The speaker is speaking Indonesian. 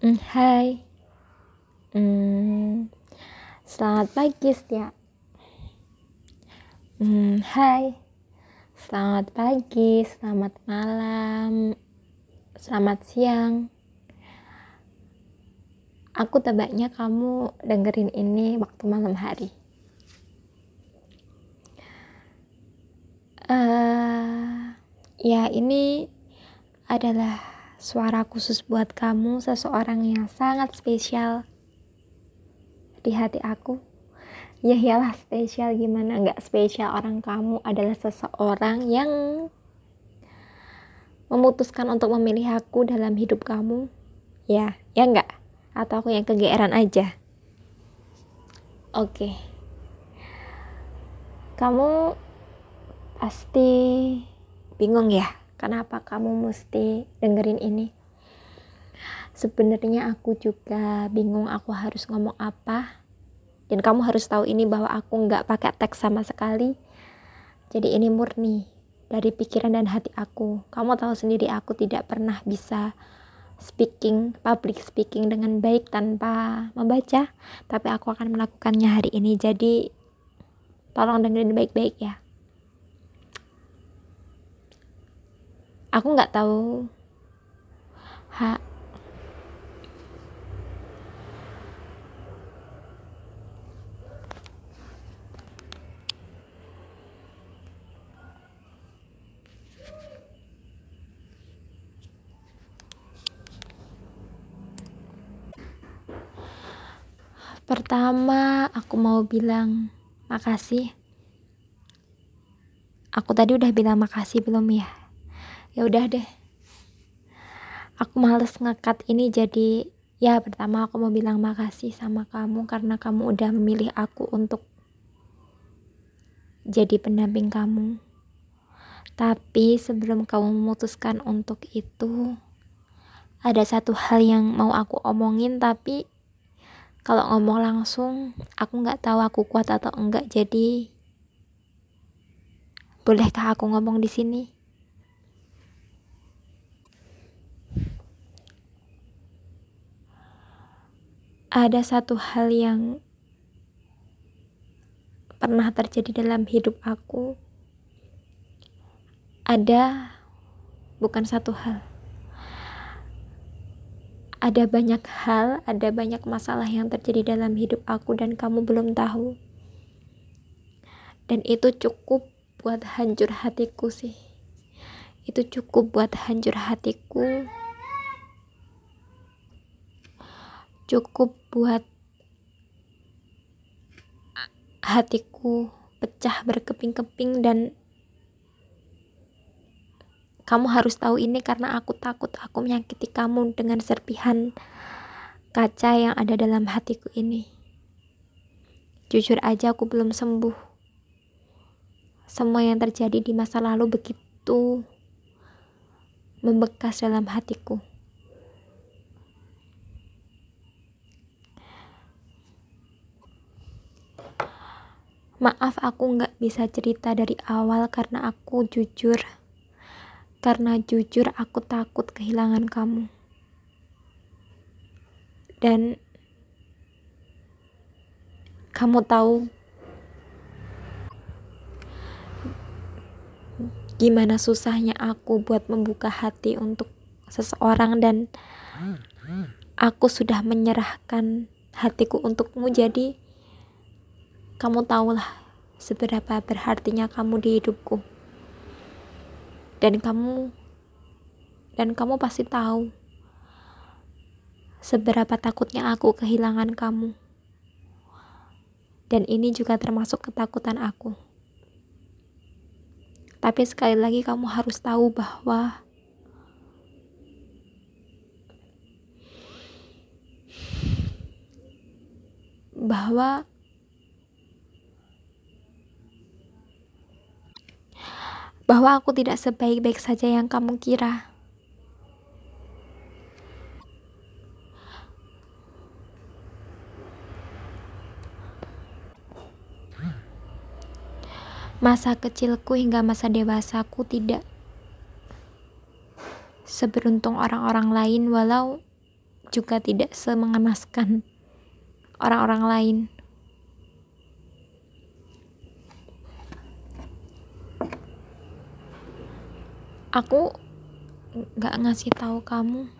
Mm, hai, mm, selamat pagi Setia. Mm, hai, selamat pagi, selamat malam, selamat siang. Aku tebaknya kamu dengerin ini waktu malam hari. Uh, ya ini adalah suara khusus buat kamu, seseorang yang sangat spesial di hati aku. Ya iyalah spesial gimana nggak spesial orang kamu adalah seseorang yang memutuskan untuk memilih aku dalam hidup kamu. Ya, ya nggak? Atau aku yang kegeeran aja? Oke. Okay. Kamu pasti bingung ya kenapa kamu mesti dengerin ini? Sebenarnya aku juga bingung aku harus ngomong apa. Dan kamu harus tahu ini bahwa aku nggak pakai teks sama sekali. Jadi ini murni dari pikiran dan hati aku. Kamu tahu sendiri aku tidak pernah bisa speaking public speaking dengan baik tanpa membaca. Tapi aku akan melakukannya hari ini. Jadi tolong dengerin baik-baik ya aku nggak tahu ha Pertama, aku mau bilang makasih. Aku tadi udah bilang makasih belum ya? Ya udah deh. Aku males ngekat ini jadi ya pertama aku mau bilang makasih sama kamu karena kamu udah memilih aku untuk jadi pendamping kamu. Tapi sebelum kamu memutuskan untuk itu ada satu hal yang mau aku omongin tapi kalau ngomong langsung aku nggak tahu aku kuat atau enggak. Jadi bolehkah aku ngomong di sini ada satu hal yang pernah terjadi dalam hidup aku. Ada bukan satu hal. Ada banyak hal, ada banyak masalah yang terjadi dalam hidup aku dan kamu belum tahu. Dan itu cukup buat hancur hatiku sih. Itu cukup buat hancur hatiku cukup buat hatiku pecah berkeping-keping dan kamu harus tahu ini karena aku takut aku menyakiti kamu dengan serpihan kaca yang ada dalam hatiku ini. Jujur aja aku belum sembuh. Semua yang terjadi di masa lalu begitu membekas dalam hatiku. Maaf aku nggak bisa cerita dari awal karena aku jujur. Karena jujur aku takut kehilangan kamu. Dan kamu tahu gimana susahnya aku buat membuka hati untuk seseorang dan aku sudah menyerahkan hatiku untukmu jadi kamu tahulah seberapa berartinya kamu di hidupku. Dan kamu dan kamu pasti tahu seberapa takutnya aku kehilangan kamu. Dan ini juga termasuk ketakutan aku. Tapi sekali lagi kamu harus tahu bahwa bahwa bahwa aku tidak sebaik-baik saja yang kamu kira. Masa kecilku hingga masa dewasaku tidak seberuntung orang-orang lain walau juga tidak semengenaskan orang-orang lain. Aku nggak ngasih tahu kamu